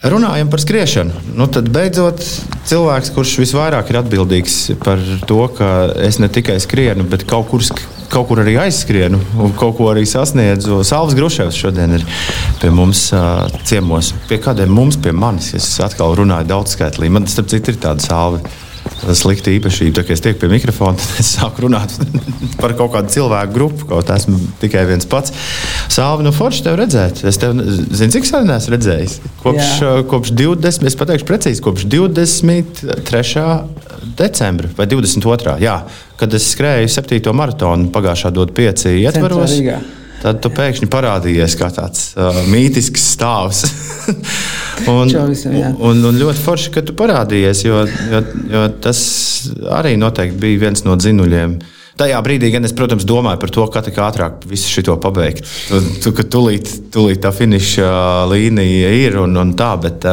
Runājam par skriešanu. Nu, tad beidzot cilvēks, kurš visvairāk ir atbildīgs par to, ka es ne tikai skrienu, bet kaut kur, kaut kur arī aizskrienu un kaut ko arī sasniedzu. Salvas Gruševs šodien ir pie mums uh, ciemos. Pie kādiem mums, pie manis, es atkal runāju daudzskaitlī. Man, starp citu, ir tāda salva slikta īpašība. Tā es tieku pie mikrofona, tad es sāku runāt par kaut kādu cilvēku grupu, kaut esmu tikai viens pats. Sāli, nu, forši tev redzēt. Es tev zinu, cik sen esmu redzējis. Kopš, Jā. kopš 20, es pateikšu precīzi, kopš 23. decembra vai 22. Jā, kad es skrēju 7. maratonu pagājušā dod 5 ietvaros. Centrā, tad tu pēkšņi parādījies kā tāds uh, mītisks stāvs. un, visam, un, un ļoti forši, ka tu parādījies, jo, jo, jo tas arī noteikti bija viens no dzinuļiem. Tajā brīdī, gan es, protams, domāju par to, kā ātrāk visu šo pabeigt. Tu, tu, ka tūlīt, tūlīt tā finiša līnija ir un, un tā, bet,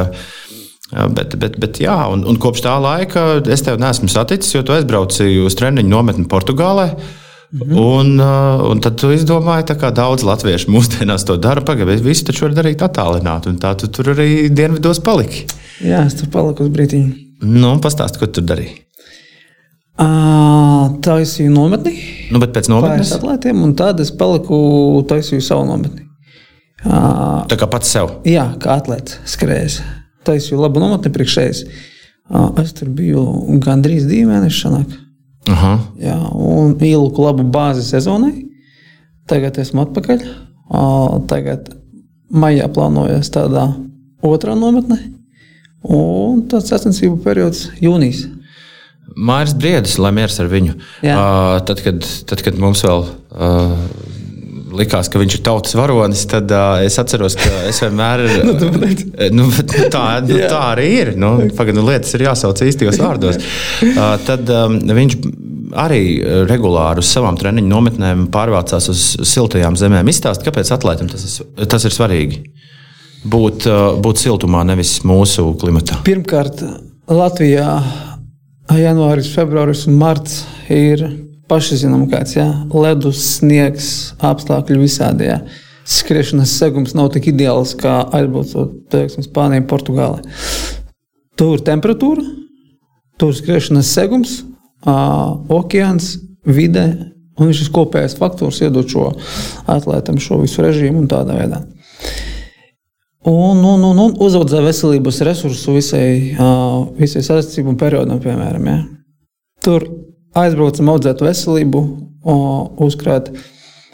bet, bet, bet jā, un, un kopš tā laika es tevi neesmu saticis, jo tu aizbrauci uz treniņu nometni Portugālē. Mhm. Un, uh, un tad tu izdomāji, kā daudz latviešu mūsdienās to dara. Pagaidām, visi taču var darīt attālināti. Tā tu tur arī dienvidos paliki. Jā, es tur paliku uz brīdiņu. Nu, pastāsti, ko tu darīji. Uh, taisīju nometni. Nu, bet pēc nometnes atlētiem, un tad es paliku taisīju savu nometni. Uh, Tā kā pats sev? Jā, kā atlētājs skrējis. Taisīju labu nometni priekšējais. Es tur biju gandrīz divi mēneši. Šanāk. Aha. Jā, un ieliku labu bāzi sezonai. Tagad esmu atpakaļ. Tagad maijā plānojas tādā otrā nometnē. Un tāds sacensību periods jūnijas. Mairs Briedis, lai miers ar viņu. Uh, tad, kad, tad, kad mums vēl uh, likās, ka viņš ir tautas varonis, tad uh, es atceros, ka es vienmēr. nu, nu, tā, nu, tā arī ir. Nu, Pagaidu nu, lietas ir jāsauc īstajos vārdos. Uh, tad um, viņš arī regulāri uz savām treniņu nometnēm pārvācās uz siltajām zemēm. Izstāst, kāpēc atlētiem tas, ir, tas ir svarīgi. Būt, būt siltumā, nevis mūsu klimatā. Pirmkārt, Latvijā janvāris, februāris un marts ir paši zinām, kāds ir ledus, sniegs, apstākļi visādi. Jā. Skriešanas segums nav tik ideāls kā aizbraucot uz Spāniju, Portugāli. Tur ir temperatūra, tur ir skriešanas segums, uh, okeāns, vide, un šis kopējais faktors iedod šo atlētam šo visu režīmu un tādā veidā. Un, un, un, un uzaudzē veselības resursu visai, uh, visai saistību periodam, piemēram. Ja. Tur aizbraucam audzēt veselību, uzkrāt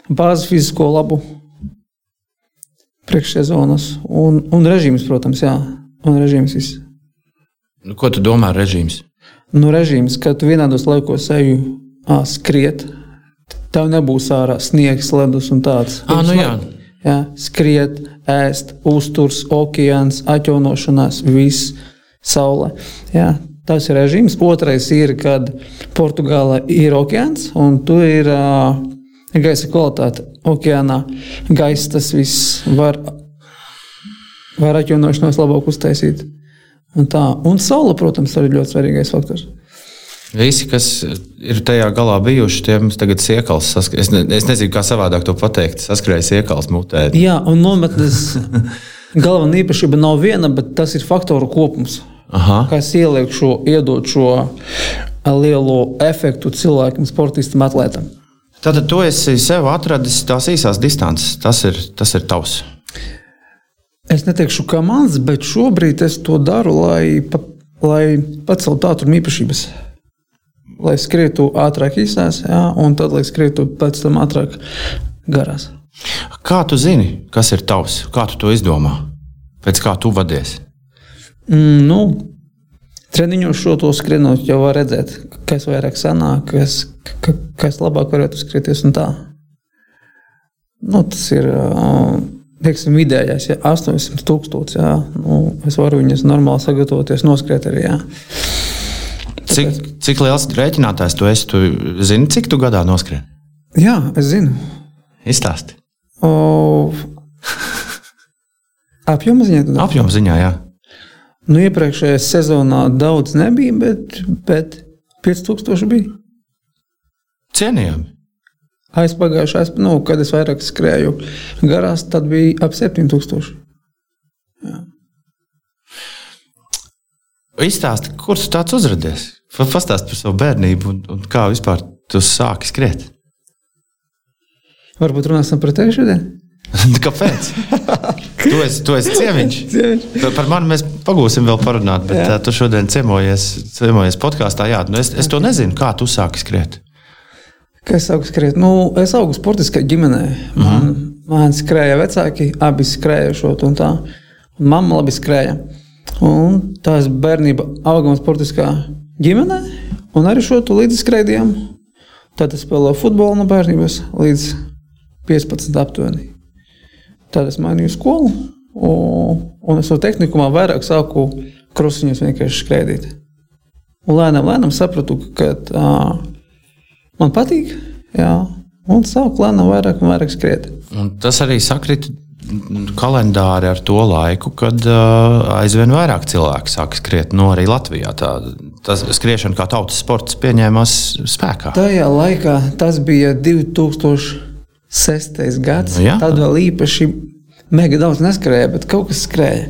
bāzi fizisko labu priekšsezonas un, un režīms, protams, jā, un režīms viss. Nu, ko tu domā ar režīms? Nu, režīms, ka tu vienādos laikos eju ā, skriet, tev nebūs ārā sniegs, ledus un tāds. À, nu jā. Jā, skriet, ēst, uzturs, okeāns, atjaunošanās, viss, saule. Jā, Tas ir režīms. Otrais ir, kad Portugāla ir okeāns un tur ir uh, gaisa kvalitāte. Okeānā gaisa tas viss var, var atjaunošanos labāk uztaisīt. Un, tā. un saule, protams, arī ļoti svarīgais faktors. Visi, kas ir tajā galā bijuši, tiem tagad ir iekals. Es, ne, es nezinu, kā savādāk to pateikt. Saskrējis iekals mutē. Jā, un nometnes galvenā īpašība nav viena, bet tas ir faktoru kopums. Aha. kas ieliek šo, iedod šo lielo efektu cilvēkam, sportistam, atlētam. Tātad tu esi sev atradis tās īsās distances. Tas ir, tas ir tavs. Es neteikšu, kā mans, bet šobrīd es to daru, lai, pa, lai paceltu ātrumu īpašības. Lai skrietu ātrāk īsās, jā, un tad, lai skrietu pēc tam ātrāk garās. Kā tu zini, kas ir tavs? Kā tu to izdomā? Pēc kā tu vadies? Mm, nu, treniņos šo to skrienot, jau var redzēt, kas vairāk sanāk, kas, ka, kas labāk varētu skrieties un tā. Nu, tas ir teiksim, vidējais, ja 800 tūkstoši. Ja, nu, es varu viņus normāli sagatavoties, noskriet arī. Ja. Cik, cik liels rēķinātājs tu esi? Tu zini, cik tu gadā noskrien? Jā, es zinu. Izstāsti. Apjoma ziņā? Apjoma ziņā, jā. Nu, iepriekšējā sezonā daudz nebija, bet, bet 5000 bija. Cienījami. Aizpagājušā, nu, kad es vairāk skrēju garās, tad bija ap 7000. Jā. Izstāsti, kur tu tāds uzradies? Pastāsti par savu bērnību un, un kā vispār tu sāki skriet. Varbūt runāsim par tevi šodien? Kāpēc? tu esi, tu esi ciemiņš. Par mani mēs pagūsim vēl parunāt, bet jā. tu šodien ciemojies, ciemojies podkāstā. Jā, nu es, es to nezinu, kā tu sāki skriet. Kā es sāku skriet? Nu, es augu sportiskā ģimenē. Man, uh -huh. man skrēja vecāki, abi skrēja šo un tā. Un mamma labi skrēja. Un tā es bērnībā augam sportiskā ģimenē, un arī šo līdzi skraidījām. Tad es spēlēju futbolu no bērnības līdz 15 aptuveni. Tad es mainīju skolu, un, un es no tehnikumā vairāk sāku krusiņus vienkārši skraidīt. Un lēnām, lēnām sapratu, ka uh, man patīk, jā, un sāku lēnām vairāk un vairāk skriet. Un tas arī sakrita kalendāri ar to laiku, kad uh, aizvien vairāk cilvēku sāk skriet. No nu, arī Latvijā tā tas skriešana kā tautas sports pieņēmās spēkā. Tajā laikā tas bija 2000. Sestais gads, nu, jā. tad vēl īpaši mega daudz neskrēja, bet kaut kas skrēja.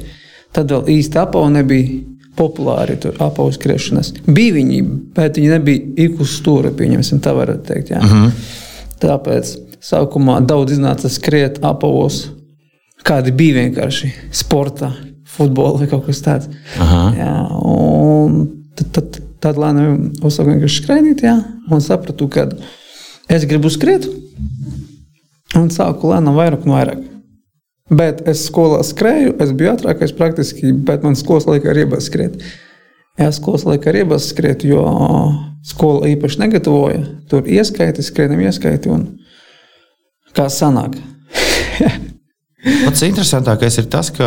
Tad vēl īsti apavu nebija populāri tur apavu skriešanas. Bija viņi, bet viņi nebija ik uz stūra, pieņemsim, tā varētu teikt. Jā. Mhm. -huh. Tāpēc sākumā daudz iznāca skriet apavos, kādi bija vienkārši sportā, futbolā vai kaut kas tāds. Jā, un tad, tad, tad lēnām uzsāku vienkārši jā, un sapratu, ka es gribu skriet. Un sāku lēnām vairāk un vairāk. Bet es skolā skrēju, es biju ātrākais praktiski, bet man skolas laikā ir iebāzts skriet. Jā, skolas laikā ir iebāzts skriet, jo skola īpaši negatavoja. Tur ieskaiti, skrienam ieskaiti un kā sanāk. Pats interesantākais ir tas, ka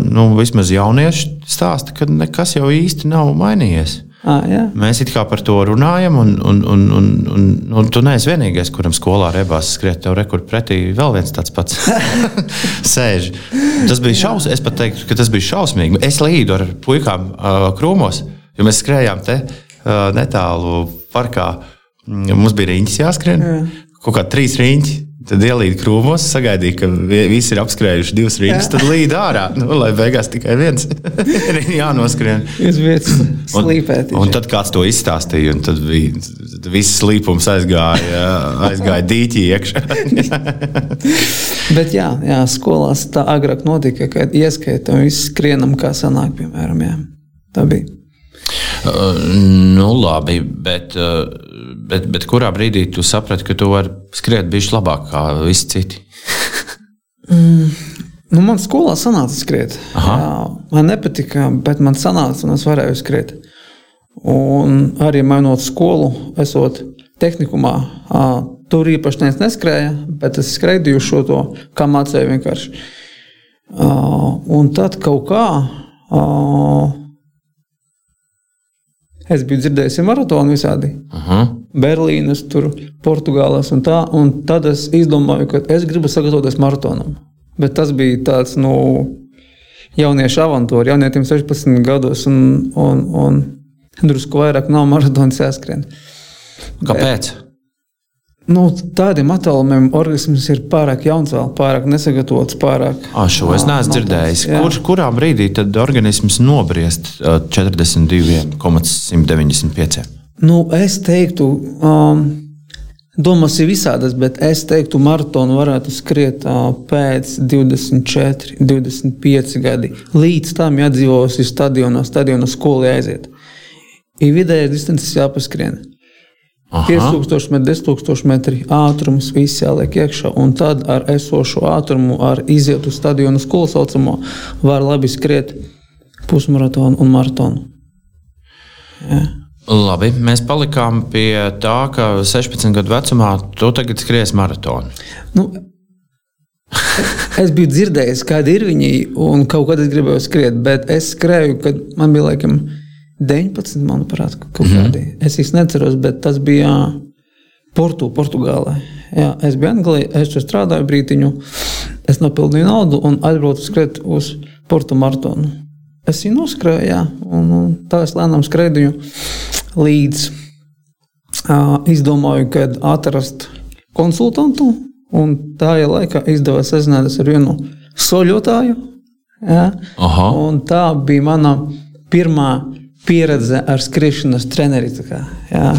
nu, vismaz jaunieši stāsta, ka nekas jau īsti nav mainījies. À, jā. Mēs it kā par to runājam, un, un, un, un, un, un tu neesi vienīgais, kuram skolā rebās skriet. Tev rekur pretī vēl viens tāds pats sēž. Tas bija šausmīgi. Es pat teiktu, ka tas bija šausmīgi. Es līdu ar puikām uh, krūmos, jo mēs skrējām te uh, netālu parkā. Mums bija riņķis jāskrien. Jā. Kaut kā trīs riņķi. Tad ielīda krūmos, sagaidīja, ka visi ir apskrējuši divas rītas, tad līd ārā. Nu, lai beigās tikai viens ir jānoskrien. Uz vietas slīpēt. Un, un tad kāds to izstāstīja, un tad bija, viss slīpums aizgāja, aizgāja dīķī iekšā. Bet jā, jā, skolās tā agrāk notika, kad ieskaita un viss skrienam, kā sanāk, piemēram. Jā. Tā bija. Uh, nu, labi, bet, uh, bet, bet kurā brīdī tu saprati, ka tu vari skriet bišķi labāk kā visi citi? mm. Nu, man skolā sanāca skriet. Jā, man nepatika, bet man sanāca, un es varēju skriet. Un arī mainot skolu, esot tehnikumā, tur īpaši neviens neskrēja, bet es skraidīju šo to, kā mācīju vienkārši. Un tad kaut kā Es biju dzirdējis maratonu visādi. Aha. Berlīnas, tur, Portugāles un tā. Un tad es izdomāju, ka es gribu sagatavoties maratonam. Bet tas bija tāds, nu, jauniešu avantūra, jaunietim 16 gados un, un, un drusku vairāk nav maratons jāskrien. Kāpēc? Bet, Nu, tādiem attālumiem organisms ir pārāk jauns, vēl pārāk nesagatavots. Pārāk, à, šo es neesmu dzirdējis. Kur, kurā brīdī tad organisms nobriest 42,195? Nu, es teiktu, um, domas ir visādas, bet es teiktu, maratonu varētu skriet uh, pēc 24, 25 gadi. Līdz tam jādzīvos uz stadionā, stadionā skolā aiziet. Ir vidējais distances jāpaskrien. 5000 metri, 10,000 metri ātrums, viss jāliek iekšā. Un tad ar esošo ātrumu, ar izietu stadionu skolu saucamo, var labi skriet pusmaratonu un maratonu. Ja. Labi, mēs palikām pie tā, ka 16 gadu vecumā tu tagad skries maratonu. Nu, es biju dzirdējis, kādi ir viņi, un kaut kad es gribēju skriet, bet es skrēju, kad man bija laikam 19, manuprāt, kaut kādi. Mm -hmm. Es īsti neceros, bet tas bija Portu, Portugālē. Jā, es biju Anglijā, es tur strādāju brīdiņu, es nopelnīju naudu un aizbraucu skriet uz Portu maratonu. Es viņu noskrēju, jā, un, un tā es lēnām skraidīju līdz uh, izdomāju, kad atrast konsultantu, un tā ja laikā izdevās sazināties ar vienu soļotāju. Jā, tā bija mana pirmā pieredze ar skriešanas treneri. Kā, jā,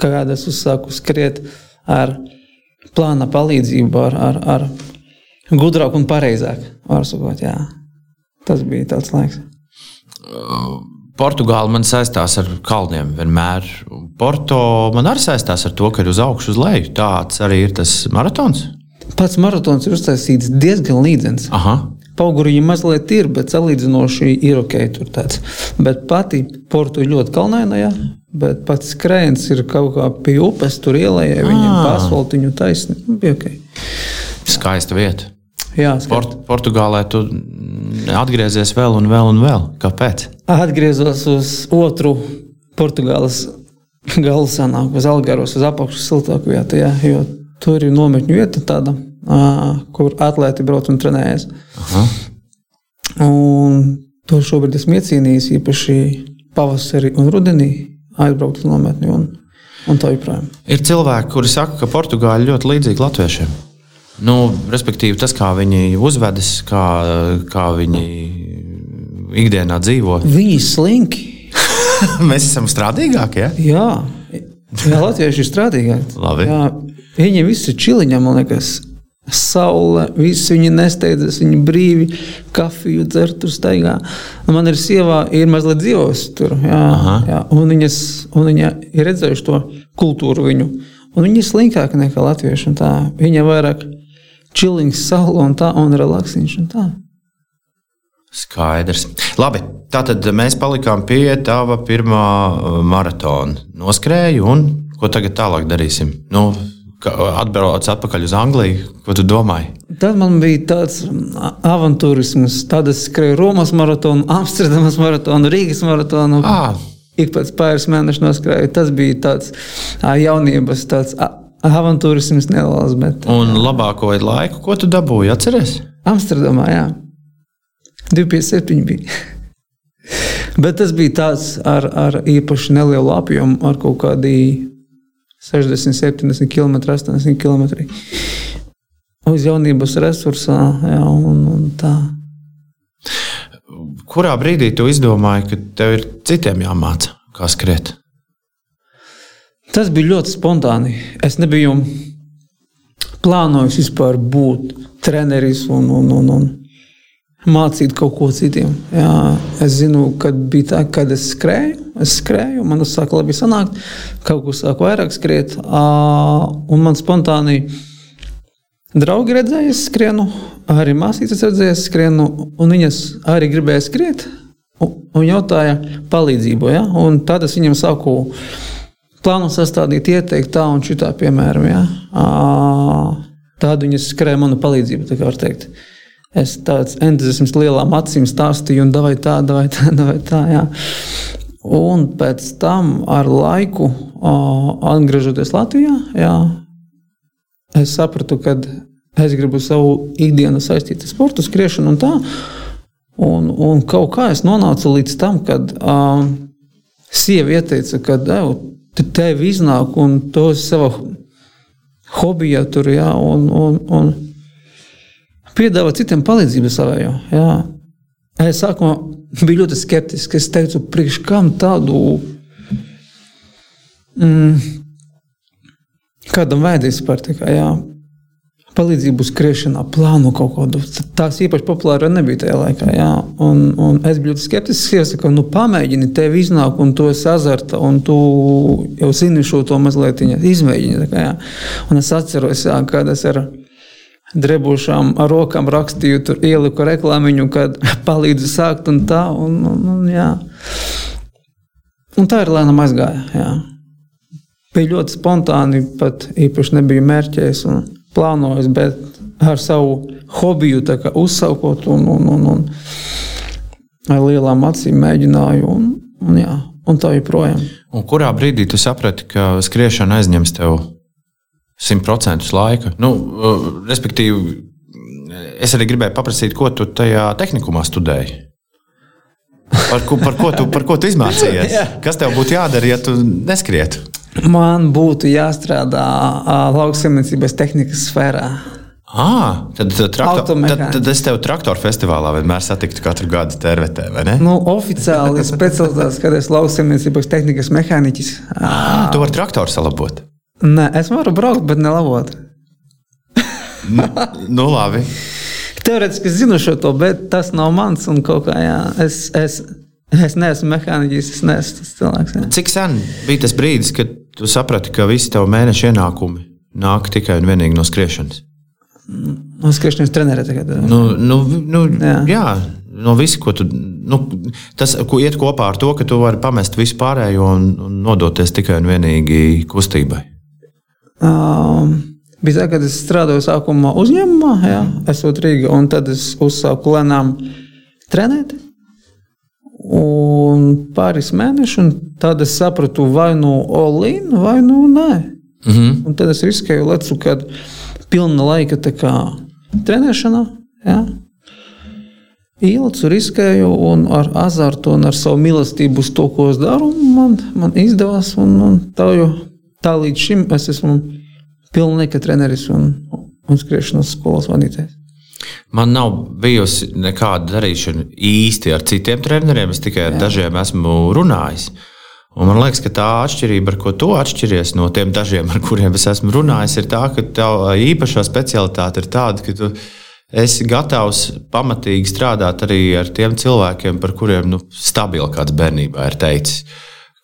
kad es uzsāku skriet ar plāna palīdzību, ar, ar, ar gudrāk un pareizāk. Sakot, jā. Tas bija tāds laiks. Portugāla man saistās ar kalniem vienmēr. Porto man arī saistās ar to, ka ir uz augšu, uz leju. Tāds arī ir tas maratons. Pats maratons ir uztaisīts diezgan līdzīgs. Pauguriņa mazliet ir, bet salīdzinoši ir ok. Bet pati portu ir ļoti kalnaina, jā, bet pats skrējiens ir kaut kā pie upes, tur ielējai viņam pa asfaltiņu taisni. Nu, bija ok. Skaista vieta. Jā, Port, Portugālē tu atgriezies vēl un vēl un vēl. Kāpēc? Atgriezos uz otru Portugāles galu sanāk, uz Algaros, uz apakšu siltāku vietu, jā, jo tur ir nometņu vieta tāda, kur atlēti brauc un trenējas. Aha. Un to šobrīd esmu iecīnījis īpaši pavasarī un rudenī aizbraukt uz nometni un, un tā joprojām. Ir cilvēki, kuri saka, ka Portugāļi ļoti līdzīgi latviešiem. Nu, respektīvi, tas, kā viņi uzvedas, kā, kā viņi ikdienā dzīvo. Viņi ir slinki. Mēs esam strādīgākie. Ja? Jā, jā Latvieši ir strādīgāki. Jā, viņiem viss ir čiliņā, man liekas. Saule, visi viņi nesteidzas, viņi brīvi kafiju dzer, tur staigā. Man ir sieva, ir mazliet dzīvos tur. Jā, Aha. jā, un, viņas, un viņa ir redzējuši to kultūru viņu. Un viņi ir slinkāki nekā latvieši. Viņa vairāk čilings, saule un tā, un relaksiņš un tā. Skaidrs. Labi, tātad mēs palikām pie tava pirmā uh, maratona. Noskrēju, un ko tagad tālāk darīsim? Nu, Atbrauc atpakaļ uz Angliju. Ko tu domāji? Tad man bija tāds avantūrisms. Tad es skrēju Romas maratonu, Amsterdamas maratonu, Rīgas maratonu. À. Ik pēc pāris mēnešiem noskrēju. Tas bija tāds jaunības tāds Avantūrisms neliels. Bet, un labāko laiku, ko tu dabūji, atceries? Amsterdamā, jā. 257 bija. bet tas bija tāds ar, ar īpaši nelielu apjomu, ar kaut kādiem 60, 70 km, 80 km. Uz jaunības resursā, jā, un, un tā. Kurā brīdī tu izdomāji, ka tev ir citiem jāmāca, kā skriet? Tas bija ļoti spontāni. Es nebiju plānojis vispār būt treneris un, un, un, un mācīt kaut ko citiem. Jā, es zinu, kad bija tā, kad es skrēju, es skrēju, man tas sāk labi sanākt, kaut ko sāk vairāk skriet, un man spontāni draugi redzēja, es skrienu, arī māsītes redzēja, es skrienu, un viņas arī gribēja skriet, un, jautāja palīdzību, ja? un tad es viņam saku, plānu sastādīt, ieteikt tā un šitā, piemēram. Ja? Tādu viņas skrēja manu palīdzību, tā kā var teikt. Es tāds entuziasms lielām acīm stāstīju, un tā, davai tā, davai tā. Jā. Un pēc tam ar laiku, atgriežoties Latvijā, jā, es sapratu, ka es gribu savu ikdienu saistīt ar sportu, skriešanu un tā. Un, un kaut kā es nonācu līdz tam, kad uh, sieva ieteica, ka tev iznāk un to savā hobijā tur, jā, un, un, un piedāvā citiem palīdzību savējo. Jā. Es sākumā biju ļoti skeptisks. Es teicu, priekš kam tādu, mm, kādam vajadzēs par tā kā, jā, palīdzību skriešanā, plānu kaut kādu. Tās īpaši populāra nebija tajā laikā. Jā. Un, un es biju skeptisks. Es saku, nu, pamēģini, tev iznāk, un tu esi azarta, un tu jau zini šo to mazliet izmēģini. Kā, jā. un es atceros, jā, kad es ar drebušām rokām rakstīju, tur ieliku reklāmiņu, kad palīdzu sākt un tā. Un, un, un, jā. un tā ir lēnām aizgāja. Jā. Bija ļoti spontāni, pat īpaši nebija mērķējis. Un, plānojis, bet ar savu hobiju uzsaukot un, un, un, un ar lielām acīm mēģināju. Un, un, jā, un tā joprojām. Un kurā brīdī tu saprati, ka skriešana aizņems tev 100% laika? Nu, respektīvi, es arī gribēju paprasīt, ko tu tajā tehnikumā studēji. Par ko, par, ko tu, par ko tu izmācījies? Kas tev būtu jādara, ja tu neskrietu? Man būtu jāstrādā lauksaimniecības tehnikas sfērā. Ah, tad, traktor, tad, tad es tevi traktoru festivālā vienmēr satiktu katru gadu tervetē, vai ne? Nu, oficiāli specializēts, kad es lauksaimniecības tehnikas mehāniķis. Ah, tu vari traktoru salabot. Nē, es varu braukt, bet nelabot. Nu, labi. Teorētiski es zinu šo to, bet tas nav mans. un kaut kā, jā, Es, es, es neesmu mehāniķis, es neesmu tas cilvēks. Jā. Cik sen bija tas brīdis, kad tu saprati, ka visi tavi mēneša ienākumi nāk tikai un vienīgi no skriešanas? No skriešanas trenera tagad. Nu, nu, nu, jā. Jā. jā, no visa, ko tu. Nu, tas, ko iet kopā ar to, ka tu vari pamest visu pārējo un, un nodoties tikai un vienīgi kustībai. Um, bija tā, kad es strādāju sākumā uzņēmumā, jā, esot Rīgā, un tad es uzsāku lēnām trenēt. Un pāris mēnešus, un tad es sapratu, vai nu Olīna, vai nu nē. Mm -hmm. Un tad es riskēju, lecu, kad pilna laika kā trenēšanā. Ja? Ielicu, riskēju, un ar azartu un ar savu mīlestību uz to, ko es daru, man, man izdevās. Un, un tā, jau, tā līdz šim es esmu pilnīga treneris un, un skriešanas skolas vadītājs. Man nav bijusi nekāda darīšana īsti ar citiem treneriem. Es tikai ar dažiem esmu runājis. Un man liekas, ka tā atšķirība, ar ko tu atšķiries no tiem dažiem, ar kuriem es esmu runājis, ir tā, ka tā īpašā specialitāte ir tāda, ka tu esi gatavs pamatīgi strādāt arī ar tiem cilvēkiem, par kuriem nu, stabili kāds bērnībā ir teicis.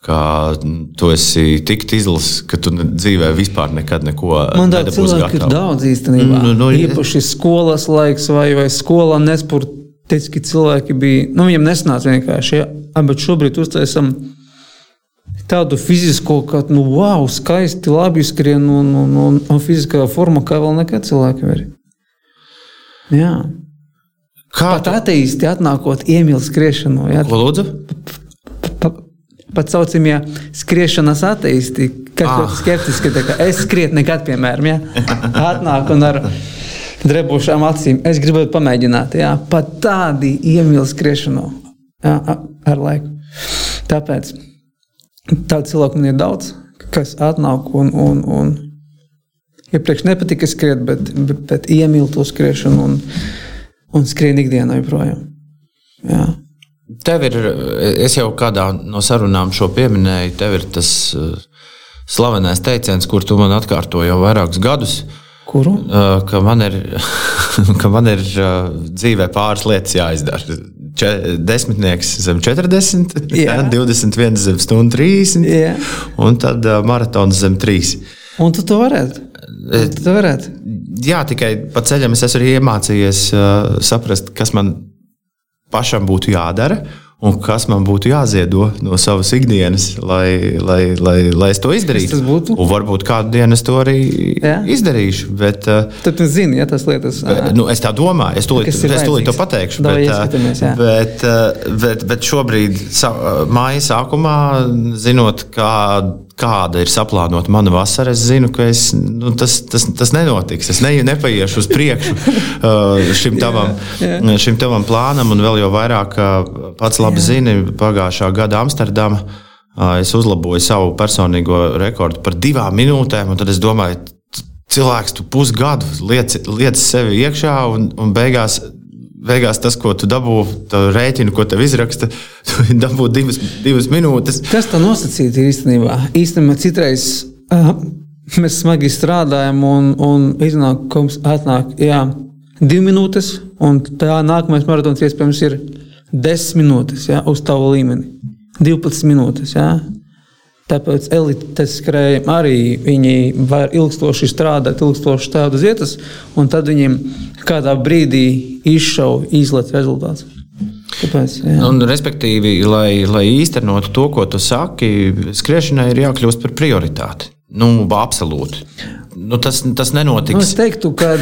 Ka tu esi tik izlases, ka tu dzīvē vispār nekad neko Man tādu nedabūsi cilvēku ir gatavu. daudz īstenībā. Nu, nu, Īpaši skolas laiks vai, vai skolā nesportiski cilvēki bija. Nu, viņiem nesnāca vienkārši. Ja? Bet šobrīd uztaisam tādu fizisko, ka, nu, wow, skaisti, labi skrien un, un, un, un fiziskā forma, kā vēl nekad cilvēki var. Jā. Kā Pat ateisti atnākot iemīl skriešanu. Jā, Ko lūdzu? Pa, pat saucamie skriešanas ateisti, kas Ah. ir skeptiski. Es skrietu nekad, piemēram, ja? atnāk un ar drebušām acīm. Es gribētu pamēģināt, jā, pat tādi iemīl skriešanu jā, a- ar laiku. Tāpēc tādu cilvēku man ir daudz, kas atnāk un, un, un iepriekš nepatika skriet, bet, bet, bet iemīl to skriešanu un, un skrien ikdienā joprojām. Jā. Tev ir, es jau kādā no sarunām šo pieminēju, tev ir tas uh, slavenais teiciens, kur tu man atkārto jau vairākus gadus, Kuru? uh, ka man ir, ka man ir uh, dzīvē pāris lietas jāizdara. Če, desmitnieks zem 40, Jā. 21 zem stundu 30, Jā. un tad maratons zem 3. Un tu to varētu? Tu to varētu. Jā, tikai pa ceļam es esmu iemācījies uh, saprast, kas man pašam būtu jādara. Un kas man būtu jāziedo no savas ikdienas, lai, lai, lai, lai es to izdarītu? tas būtu? Un varbūt kādu dienu es to arī Jā. izdarīšu. Bet, uh, Tad tu zini, ja tas lietas. ā, Nu, es tā domāju, es to vajadzīgs? pateikšu. Davai bet, bet, ā, bet, bet šobrīd, sa- māja sākumā, zinot, kā, kāda ir saplānota mana vasara, es zinu, ka es, nu, tas, tas, tas nenotiks. Es ne, nepaiešu uz priekšu ā, šim tavam, šim tavam plānam, un vēl jau vairāk pats labi zini, pagājušā gada Amsterdamā. Es uzlaboju savu personīgo rekordu par divām minūtēm, un tad es domāju, cilvēks, tu pusgadu liec, liec sevi iekšā, un, un beigās, beigās tas, ko tu dabū, rēķinu, ko tev izraksta, tu dabū divas, divas minūtes. Kas tā nosacīta īstenībā? Īstenībā citreiz uh, mēs smagi strādājam, un, un iznāk, ka mums atnāk jā, divi minūtes, un tā nākamais maratons iespējams ir desmit minūtes jā, uz tavu līmeni. 12 minūtes. Jā. Tāpēc elites skrējēji arī viņi var ilgstoši strādāt, ilgstoši stāvot uz vietas, un tad viņiem kādā brīdī izšauja izlaiž rezultāts. Tāpēc, jā. Un, respektīvi, lai, lai īstenotu to, ko tu saki, skriešanai ir jākļūst par prioritāti. Nu, absolūti. Nu, tas, tas Nu, nenotiks. es teiktu, ka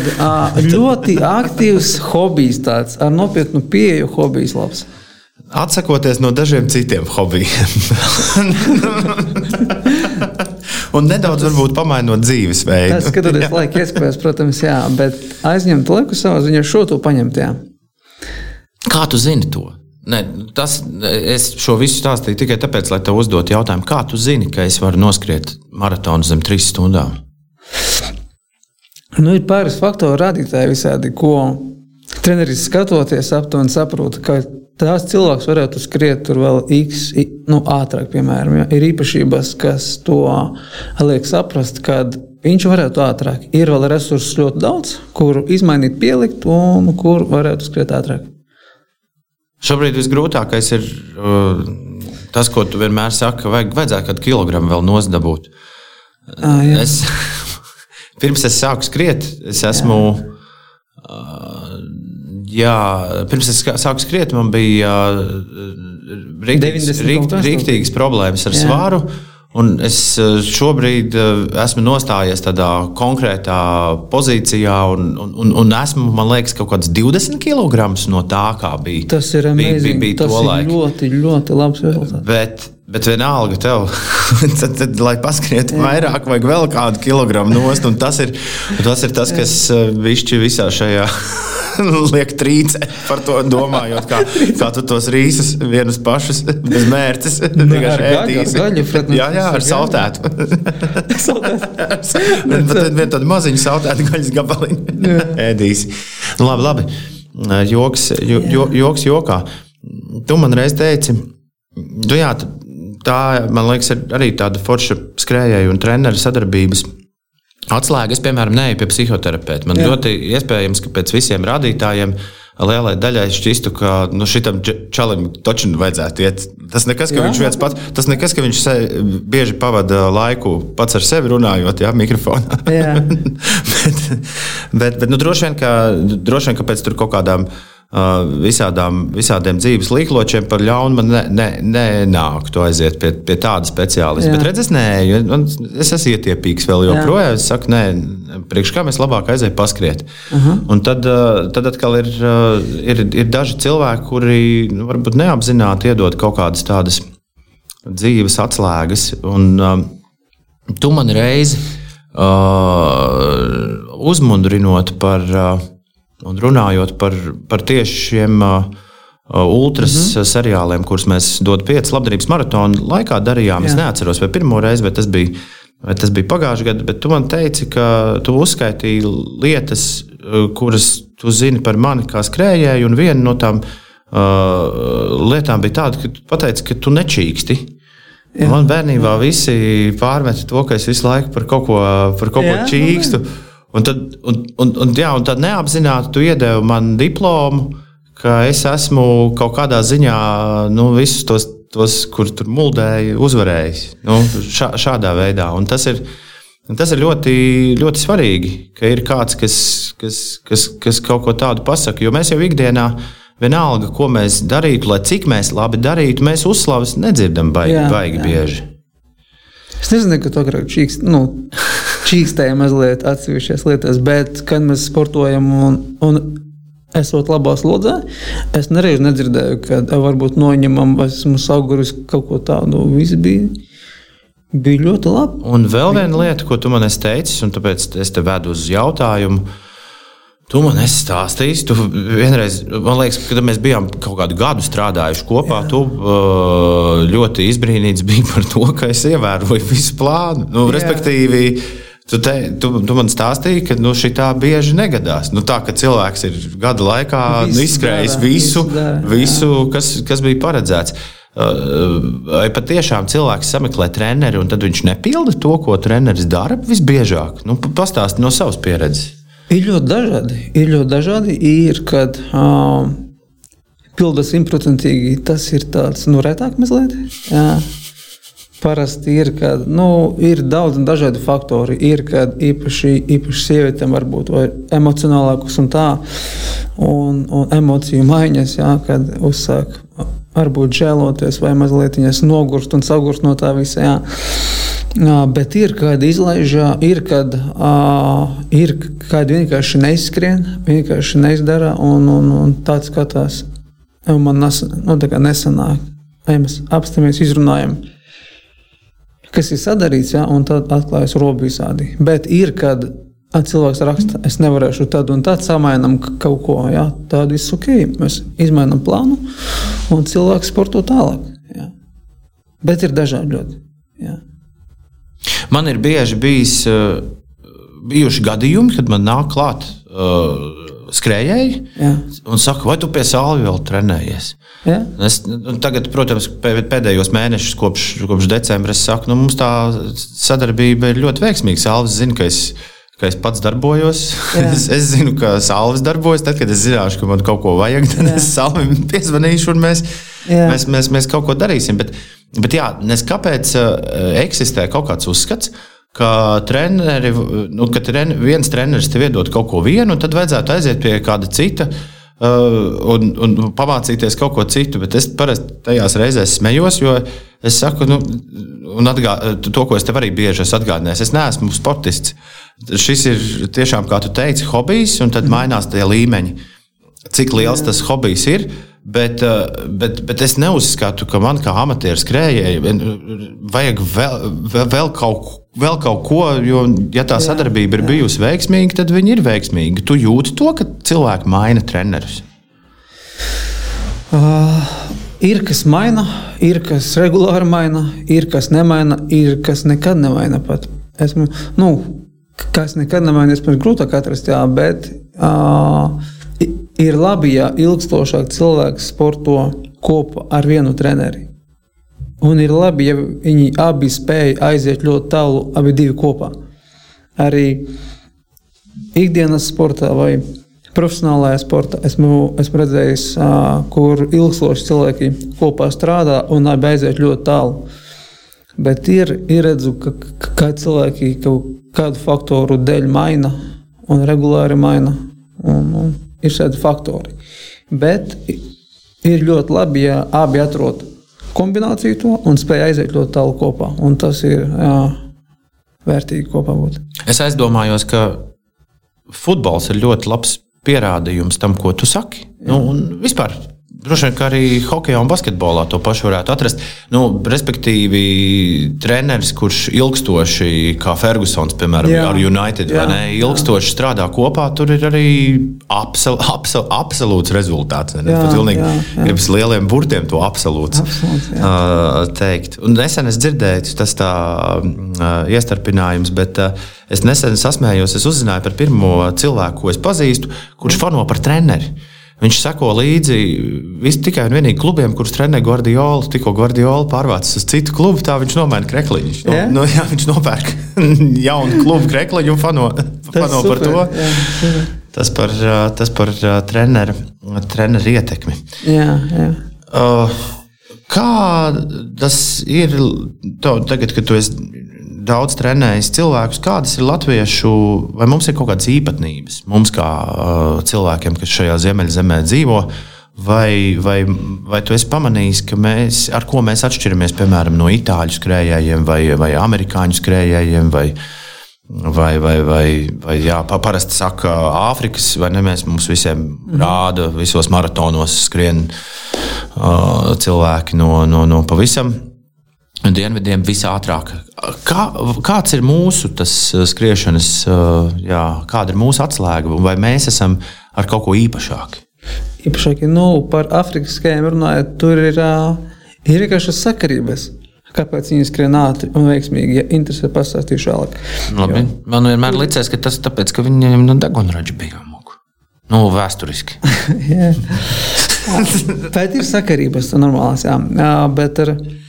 ļoti aktīvs hobijs, tāds ar nopietnu pieeju hobijs labs. Atsakoties no dažiem citiem hobijiem. Un nedaudz varbūt pamainot dzīvesveidu. Tas, skatoties laika iespējas, protams, jā, bet aizņemt laiku savā ziņā šo to paņemt. Jā. Kā tu zini to? Ne, tas, es šo visu stāstīju tikai tāpēc, lai tev uzdotu jautājumu, kā tu zini, ka es varu noskriet maratonu zem trīs stundām? Nu, ir pāris faktoru rādītāji visādi, ko treneris skatoties aptuveni saprot, ka tās cilvēks varētu skriet tur vēl x, nu, ātrāk, piemēram. Ja? Ir īpašības, kas to liek saprast, kad viņš varētu ātrāk. Ir vēl resursus ļoti daudz, kur izmainīt, pielikt, un kur varētu skriet ātrāk. Šobrīd visgrūtākais ir uh, tas, ko tu vienmēr saki, vajag, vajadzētu kādu kilogramu vēl nozdabūt. À, jā. es, pirms es sāku skriet, es esmu. Uh, jā, pirms es sāku skriet, man bija rīktīgas, 90 kaut kas rīktīgas problēmas ar Jā. svaru. Un es uh, šobrīd uh, esmu nostājies tādā konkrētā pozīcijā, un, un, un, un esmu, man liekas, kaut kāds 20 kg no tā, kā bija. Tas ir bija, bija, amazing. bija Tas ir laiku. ļoti, ļoti labs rezultāts. Bet, bet vienalga, tev, tad, tad, lai paskrietu vairāk, vajag vēl kādu kilogramu nost. Tas ir tas, ir tas kas višķi visā šajā liek trīcē par to domājot, kā, kā tu tos rīsus vienus pašus bez mērķis vienkārši ar gaļu, ēdīsi. gaļu, protams, Jā, jā, ar saltētu. Tad vien tādu maziņu saltētu gaļas gabaliņu ēdīsi. Nu, labi, labi. Joks, jo, jo, joks jokā. Tu man reiz teici, tu, jā, tā, man liekas, ir arī tāda forša skrējēja un treneru sadarbības. Atslēga, es, piemēram, neju pie psihoterapeita. Man Jā. Ļoti iespējams, ka pēc visiem rādītājiem lielai daļai šķistu, ka nu, šitam čalim taču vajadzētu iet. Tas nekas, ka Jā. viņš viens pats, tas nekas, ka viņš se, bieži pavada laiku pats ar sevi runājot, jā, mikrofonā. Jā. bet, bet, bet nu, droši, vien, ka, droši vien, ka pēc kaut kādām uh, visādām, visādiem dzīves līkločiem par ļaunu man ne- ne- nenāktu aiziet pie, pie tāda speciālista. Jā. Bet redz, es, nē, man, es esmu ietiepīgs vēl joprojām. Es saku, nē, priekš kā mēs labāk aizējām paskriet. Uh -huh. Un tad, uh, tad atkal ir, uh, ir, ir daži cilvēki, kuri nu, varbūt neapzināti iedod kaut kādas tādas dzīves atslēgas. Un, um, tu man reizi uh, uzmundrinot par uh, un runājot par, par tieši šiem uh, ultras mm -hmm. seriāliem, kurus mēs dodu pieci labdarības maratona laikā darījām. Jā. Es neatceros, vai pirmo reizi, vai tas bija. Vai tas bija pagājušajā gadā, bet tu man teici, ka tu uzskaitīji lietas, uh, kuras tu zini par mani kā skrējēju, un viena no tām uh, lietām bija tāda, ka tu pateici, ka tu nečīksti. Jā. Man bērnībā visi pārmeta to, ka es visu laiku par kaut ko, par kaut ko Jā, čīkstu. Un tad, un, un, un, jā, un tad neapzināti tu iedevi man diplomu, ka es esmu kaut kādā ziņā nu, visus tos, tos kur tur muldēju, uzvarējis. Nu, šā, šādā veidā. Un tas ir, tas ir ļoti, ļoti svarīgi, ka ir kāds, kas, kas, kas, kas kaut ko tādu pasaka. Jo mēs jau ikdienā. Vienalga, ko mēs darītu, lai cik mēs labi darītu, mēs uzslavas nedzirdam baigi, Jā, baigi jā. bieži. Es nezinu, ka to agrāk čīkst, nu, čīkstēja mazliet atsevišķās lietās, bet, kad mēs sportojam un, un esot labā slodzē, es nereiz nedzirdēju, ka "Ā, varbūt noņemam, vai esmu sauguris kaut ko tādu. Viss bija, bija ļoti labi. Un vēl viena lieta, ko tu man esi teicis, un tāpēc es te vedu uz jautājumu. Tu man esi stāstījis, tu vienreiz, man liekas, kad mēs bijām kaut kādu gadu strādājuši kopā, Jā. tu uh, ļoti izbrīnīts biji par to, ka es ievēroju visu plānu. Nu, Jā. respektīvi, tu, te, tu, tu man stāstīji, ka nu, šī tā bieži negadās. Nu, tā, ka cilvēks ir gada laikā Visu nu, izskrējis dara, visu, visu dara, visu kas, kas bija paredzēts. Uh, Vai patiešām cilvēks sameklē treneri un tad viņš nepilda to, ko treneris dara visbiežāk? Nu, pa- Pastāsti no savas pieredzes. Ir ļoti dažādi. Ir ļoti dažādi. Ir, kad um, pilda simtprocentīgi, tas ir tāds nu, retāk mazliet. Jā. Parasti ir, kad nu, ir daudz un dažādi faktori. Ir, kad īpaši, īpaši sievietēm var būt emocionālākas un tā, un, un emociju maiņas, jā, kad uzsāk varbūt žēloties vai mazliet nogurst un sagurst no tā visa. Jā. Jā, bet ir kāda izlaižā, ir kad, uh, ir kāda vienkārši neizskrien, vienkārši neizdara, un, un, un tāds skatās, man nes, nu, nesanāk. Mēs apstāmies, izrunājam, kas ir sadarīts, ja, un tad atklājas robi visādi. Bet ir, kad cilvēks raksta, es nevarēšu tad un tad samainām kaut ko, ja, tad viss ok, mēs izmainām plānu, un cilvēks sporto tālāk. Ja. Bet ir dažādi ļoti. Ja. Man ir bieži bijis uh, bijuši gadījumi, kad man nāk klāt uh, skrējēji Jā. un saka, vai tu pie sāla vēl trenējies? Ja? Es, tagad, protams, pēdējos mēnešus, kopš, kopš decembra, es saku, nu, mums tā sadarbība ir ļoti veiksmīga. Sāls zina, ka es, ka es pats darbojos. es, es zinu, ka Sāls darbojas. Tad, kad es zināšu, ka man kaut ko vajag, tad jā. es Sālim piezvanīšu un mēs, jā. mēs, mēs, mēs kaut ko darīsim. Bet, bet jā, nes kāpēc uh, eksistē kaut kāds uzskats, ka, treneri, nu, ka tren, viens treneris tev iedod kaut ko vienu, un tad vajadzētu aiziet pie kāda cita. Uh, un, un pamācīties kaut ko citu, bet es parasti tajās reizēs smējos, jo es saku, nu, un atgā, to, ko es tev arī bieži esmu atgādinājis, es neesmu sportists. Šis ir tiešām, kā tu teici, hobijs, un tad mainās tie līmeņi. Cik liels tas hobijs ir, Bet, eh, bet, bet es neuzskatu, ka man kā amatieru skrējēji vajag vēl, vēl, vēl, kaut, vēl kaut ko, jo, ja tā sadarbība ir bijusi veiksmīga, tad viņi ir veiksmīgi. Tu jūti to, ka cilvēki maina trenerus. Uh, ir kas maina, ir kas regulāri maina, ir kas nemaina, ir kas nekad nemaina. Pat. Esmu, nu, kas nekad nemaina, es man grūtāk atrast, jā, bet. Uh, ir labi, ja ilgstošāk cilvēks sporto kopā ar vienu treneri. Un ir labi, ja viņi abi spēj aiziet ļoti tālu, abi divi kopā. Arī ikdienas sportā vai profesionālajā sportā esmu, esmu redzējis, kur ilgstoši cilvēki kopā strādā un abi aiziet ļoti tālu. Bet ir, ir redzu, ka, ka cilvēki kaut kādu faktoru dēļ maina un regulāri maina. Un, un ir šādi faktori. Bet ir ļoti labi, ja abi atrod kombināciju to un spēj aiziet ļoti tālu kopā. Un tas ir jā, vērtīgi kopā būt. Es aizdomājos, ka futbols ir ļoti labs pierādījums tam, ko tu saki. Nu, vispār Droši vien, ka arī hokeja un basketbolā to pašu varētu atrast. Nu, respektīvi, treneris, kurš ilgstoši, kā Fergusons, piemēram, jā. ar United, jā, ne, ilgstoši jā. strādā kopā, tur ir arī absol, absol, absolūts rezultāts. Jā, pilnīgi gribas lieliem burtiem to absolūts, absolūts uh, teikt. Un nesen es dzirdēju, tas tā uh, iestarpinājums, bet uh, es nesen sasmējos, es uzzināju par pirmo cilvēku, ko es pazīstu, kurš fano par treneri. Viņš seko līdzi vis, tikai un vienīgi klubiem, kurus trenē Guardiola. Tikko Guardiola pārvācas uz citu klubu, tā viņš nomaina krekliņu. No, yeah. no, jā, viņš nopērk jaunu klubu krekliņu un fano, fano par to. Jā, tas par, tas par treneru, treneru ietekmi. Jā, jā. Uh, kā tas ir to, tagad, kad tu esi daudz trenējis cilvēkus, kādas ir latviešu, vai mums ir kaut kādas īpatnības, mums kā uh, cilvēkiem, kas šajā ziemeļzemē dzīvo. Vai, vai, vai tu esi pamanījis, ka mēs, ar ko mēs atšķiramies piemēram, no itāļu skrējējiem vai, vai amerikāņu skrējējiem? Vai, vai, vai, vai, vai jā, parasti saka, Āfrikas vai ne? Mēs mums visiem mhm. rāda, visos maratonos skrien uh, cilvēki no, no, no pavisam dienvidiem visātrāk. Kā, kāds ir mūsu uh, skriešanas, uh, jā, kāda ir mūsu atslēga, vai mēs esam ar kaut ko īpašāku? Īpašāki, nu, par skēmu runājot, tur ir, uh, ir vienkārši sakarības. Kāpēc viņi skrien ātri un veiksmīgi? Ja interesē, pastāstīšu vēlāk. Labi. Jo. Man vienmēr liekas, ka tas ir tāpēc, ka viņiem no degunraģa bija jāmūk. Nu, vēsturiski. Bet ir sakarības, normālās, jā. Bet ar, uh,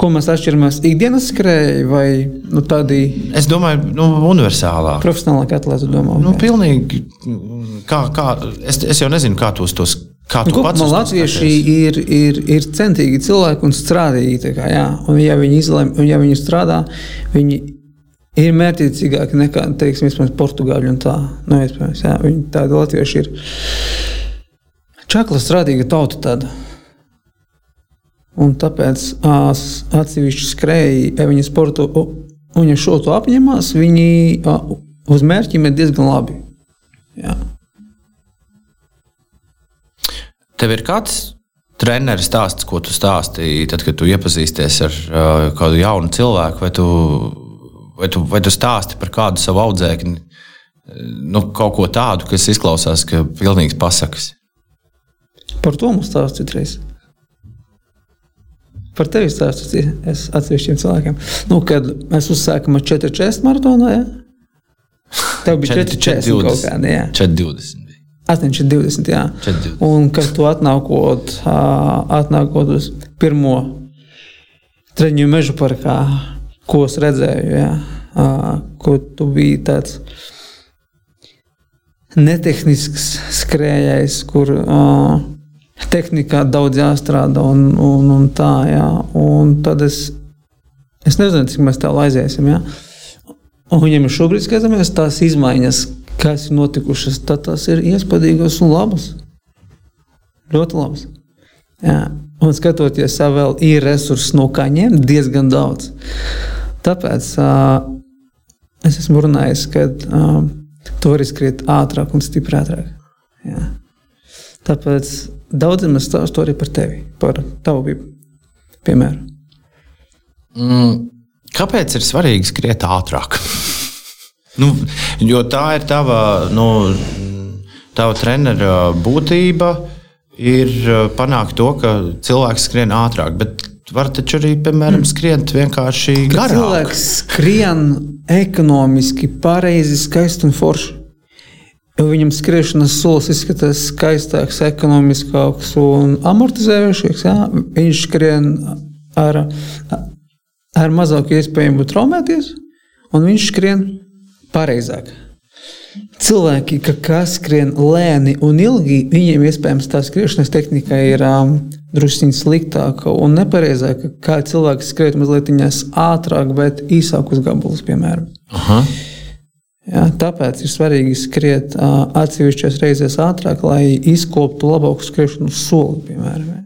Ko mēs atšķiramies? Ikdienas skrēji vai nu, tādi? Es domāju, nu, universālā. Profesionālā atlētā domā. Nu, pilnīgi. Kā, kā, es, es jau nezinu, kā tos. tos Kā tu nu, pats latvieši ir, ir, ir centīgi cilvēki un strādīgi. Kā, jā. un, ja viņi izlemj, un ja viņi strādā, viņi ir mērķiecīgāki nekā, teiksim, portugāļi un tā. Nu, jā, viņi tādi latvieši ir. Čakla strādīga tauta tāda. Un tāpēc atsevišķi skrēji, ja viņi sporto, un ja šo to apņemās, viņi uz mērķiem ir diezgan labi. Jā. Tev ir kāds treneris stāsts, ko tu stāstīji, tad, kad tu iepazīsties ar uh, kādu jaunu cilvēku, vai tu, vai, tu, vai tu stāsti par kādu savu audzēkni, nu, kaut ko tādu, kas izklausās, ka pilnīgs pasakas? Par to mums stāsta citreiz par tevi stāstu atsevišķiem cilvēkiem. Nu, kad mēs uzsākām ar 4-4 maratonu, ja? Tev bija 4,40 kaut kāda. jā. 4,20. bija. 8,20. Jā. 4,20. Un kad tu atnākot, atnākot uz pirmo treniņu mežu parkā, ko es redzēju, jā, ko tu biji tāds netehnisks skrējējs, kur uh, tehnikā daudz jāstrādā un, un, un tā, jā. Un tad es, es nezinu, cik mēs tālu aiziesim, jā. Un viņam ir šobrīd skatāmies tās izmaiņas, kas ir notikušas, tad tas ir iespaidīgas un labas. Ļoti labas. Jā. Un skatoties, jau vēl ir resursi no kā ņemt diezgan daudz. Tāpēc uh, es esmu runājis, ka uh, tu vari skriet ātrāk un. Jā. Tāpēc daudziem es stāstu arī par tevi, par tavu piemēru. Mm, kāpēc ir svarīgi skriet ātrāk? nu, jo tā ir tava, nu, tava trenera būtība. Ir uh, panākt to, ka cilvēks skrien ātrāk, bet var taču arī, piemēram, skriet vienkārši garāk. cilvēks skrien ekonomiski, pareizi, skaisti un forši. Jo viņam skriešanas solis izskatās skaistāks, ekonomiskāks un amortizējošāks. Jā? Viņš skrien ar, ar mazāku iespēju traumēties, un viņš skrien pareizāk. Cilvēki, ka, kas skrien lēni un ilgi, viņiem iespējams tā skriešanas tehnika ir um, druskuļi sliktāka un nepareizāka. Kā cilvēks skriet mazliet ātrāk, bet īsākus gabalus, piemēram. Aha. Jā, tāpēc ir svarīgi skriet uh, atsevišķās reizēs ātrāk, lai izkoptu labāku skriešanu soli. Piemēram.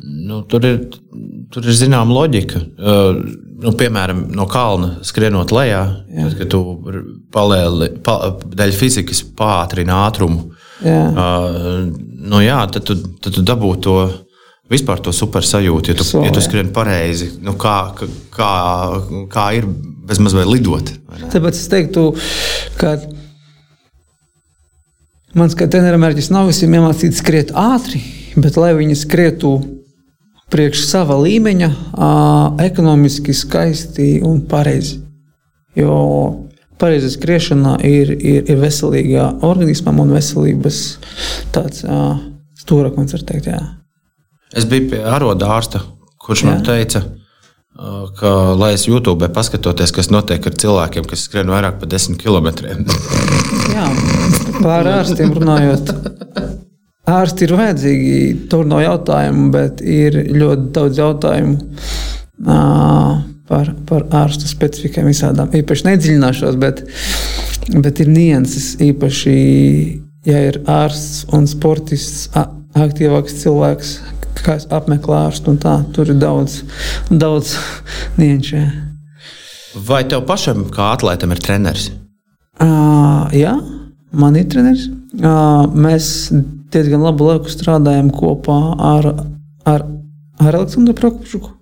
Nu, tur ir, tur ir zināma loģika. Uh, nu, piemēram, no kalna skrienot lejā, tad, kad tu palēli, pa, dēļ fizikas pātrini ātrumu. Jā. Uh, nu, jā, tad, tu, tad tu dabū to vispār to super sajūtu, ja tu, So, ja tu jā. skrieni pareizi. Nu, kā, kā, kā ir bezmaz vai lidot. vai? Tāpēc es teiktu, ka mans kā treneris mērķis nav visiem iemācīt skriet ātri, bet lai viņi skrietu priekš sava līmeņa, ekonomiski skaisti un pareizi. Jo pareiza skriešana ir, ir, ir veselīgā organismam un veselības tāds ā, stūrakmens, var teikt. Jā. Es biju pie aroda ārsta, kurš man Jā. teica, uh, ka, lai es YouTube paskatoties, kas notiek ar cilvēkiem, kas skrien vairāk par desmit kilometriem. Jā, par ārstiem runājot. Ārsti ir vajadzīgi, tur nav jautājumu, bet ir ļoti daudz jautājumu ā, par, par ārstu specifikām visādām. Īpaši nedziļināšos, bet, bet ir nianses. Īpaši, ja ir ārsts un sportists, a- aktīvāks cilvēks, kas apmeklē ārstu, un tā, tur ir daudz, daudz nianšu. Vai tev pašam, kā atlētam, ir treneris? Uh, jā, man ir treneris. Uh, mēs diezgan labu laiku strādājam kopā ar, ar, ar Aleksandru Prokopčuku.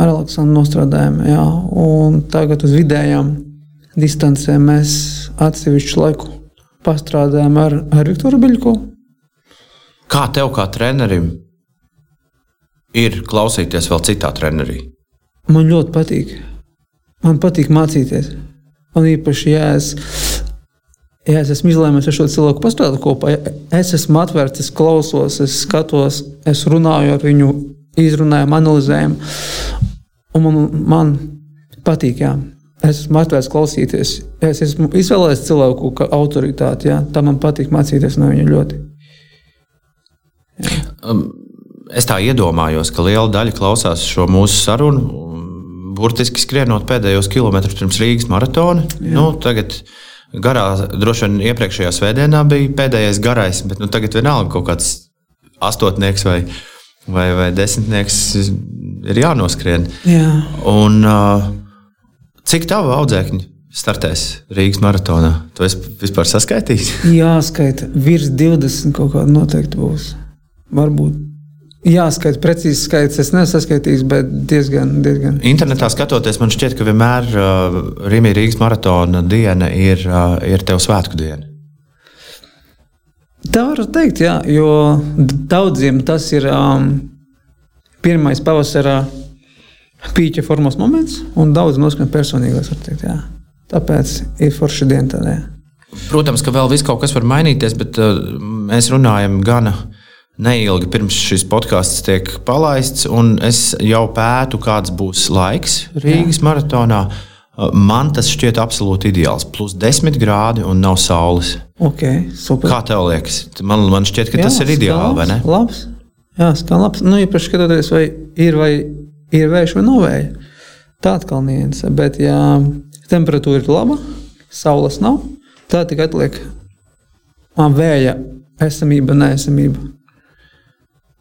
Ar Aleksandru nostrādājam, jā, un tagad uz vidējām distancēm mēs atsevišķu laiku pastrādājam ar, ar Viktoru Beļko. Kā tev, kā trenerim, ir klausīties vēl citā trenerī? Man ļoti patīk. Man patīk mācīties. Un īpaši, ja es, ja es esmu izlēmis ar šo cilvēku pastrādāt kopā, ja es esmu atvērts, es klausos, es skatos, es runāju ar viņu, izrunājam, analizējam. Un man, man patīk, jā. Es esmu atvērts klausīties. Es esmu izvēlējies cilvēku autoritāti. Jā. Tā man patīk mācīties no viņa ļoti. Es tā iedomājos, ka liela daļa klausās šo mūsu sarunu, um, burtiski skrienot pēdējos kilometrus pirms Rīgas maratona. Nu, tagad garā, droši vien iepriekšējā svētdienā bija pēdējais garais, bet nu, tagad vienalga kaut kāds astotnieks vai, vai, vai desmitnieks ir jānoskrien. Jā. Un, uh, cik tālu audzēkņi startēs Rīgas maratonā? To es vispār saskaitīju. Jāskaita virs 20 kaut kāda noteikti būs. Varbūt. Jāskaita precīzi skaits. Es nesaskaitīšu, bet diezgan. diezgan. Internetā skatoties, man šķiet, ka vienmēr uh, Rīgas Rīgas maratona diena ir, uh, ir tev svētku diena. Tā var teikt, jā, jo daudziem tas ir um, pirmais pavasara pīķa formas moments, un daudz noskan personīgās. var Teikt, jā. Tāpēc ir forši diena. Protams, ka vēl viss kaut kas var mainīties, bet uh, mēs runājam gana neilgi pirms šis podkāsts tiek palaists, un es jau pētu, kāds būs laiks Rīgas Jā. maratonā. Uh, man tas šķiet absolūti ideāls. Plus 10 grādi un nav saules. Okay, super. Kā tev liekas? Man, man šķiet, ka Jā, tas ir ideāli, vai ne? Labs. Jā, skan labs. Nu, īpaši skatoties, vai ir, vai ir vējš vai nav vēja. Tā atkal nianse. Bet, ja temperatūra ir laba, saules nav, tā tikai atliek vēja esamība, neesamība.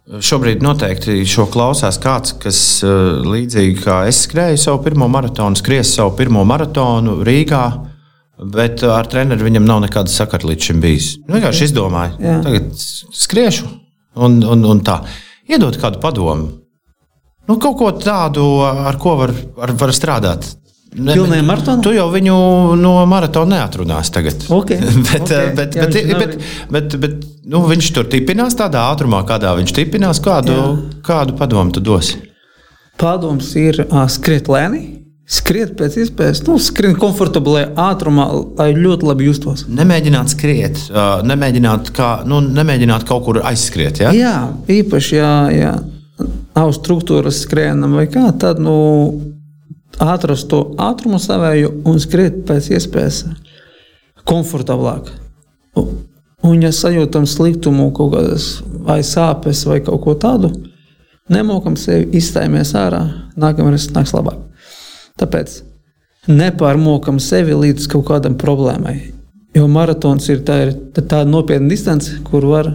Šobrīd noteikti šo klausās kāds, kas līdzīgi kā es skrēju savu pirmo maratonu, skries savu pirmo maratonu Rīgā. Bet ar treneru viņam nav nekāda sakara līdz šim bijis. Viņš vienkārši izdomāja, Jā. tagad skriešu un, un, un tā. Iedod kādu padomu. Nu, kaut ko tādu, ar ko var, ar, var strādāt. Pilnīgi maratonā? Tu jau viņu no maratona neatrunās tagad. Okay. bet, okay. bet, Jā, bet, bet, bet, bet, bet nu, viņš tur tipinās tādā ātrumā, kādā viņš tipinās. Kādu, Jā. kādu padomu tu dosi? Padoms ir uh, skriet lēni. Skriet pēc iespējas, nu, skriet komfortablā ātrumā, lai ļoti labi justos. Nemēģināt skriet, uh, nemēģināt, kā, nu, nemēģināt kaut kur aizskriet. Ja? Jā, īpaši, ja, ja nav struktūras skrienam vai kā, tad nu, atrast to ātrumu savēju un skriet pēc iespējas komfortablāk. Un, ja sajūtam sliktumu, kaut kādas vai sāpes vai kaut ko tādu, nemokam sevi izstājamies ārā, nākamais nāks labāk. Tāpēc nepārmokam sevi līdz kaut kādam problēmai. Jo maratons ir tā, ir tā nopietna distance, kur var,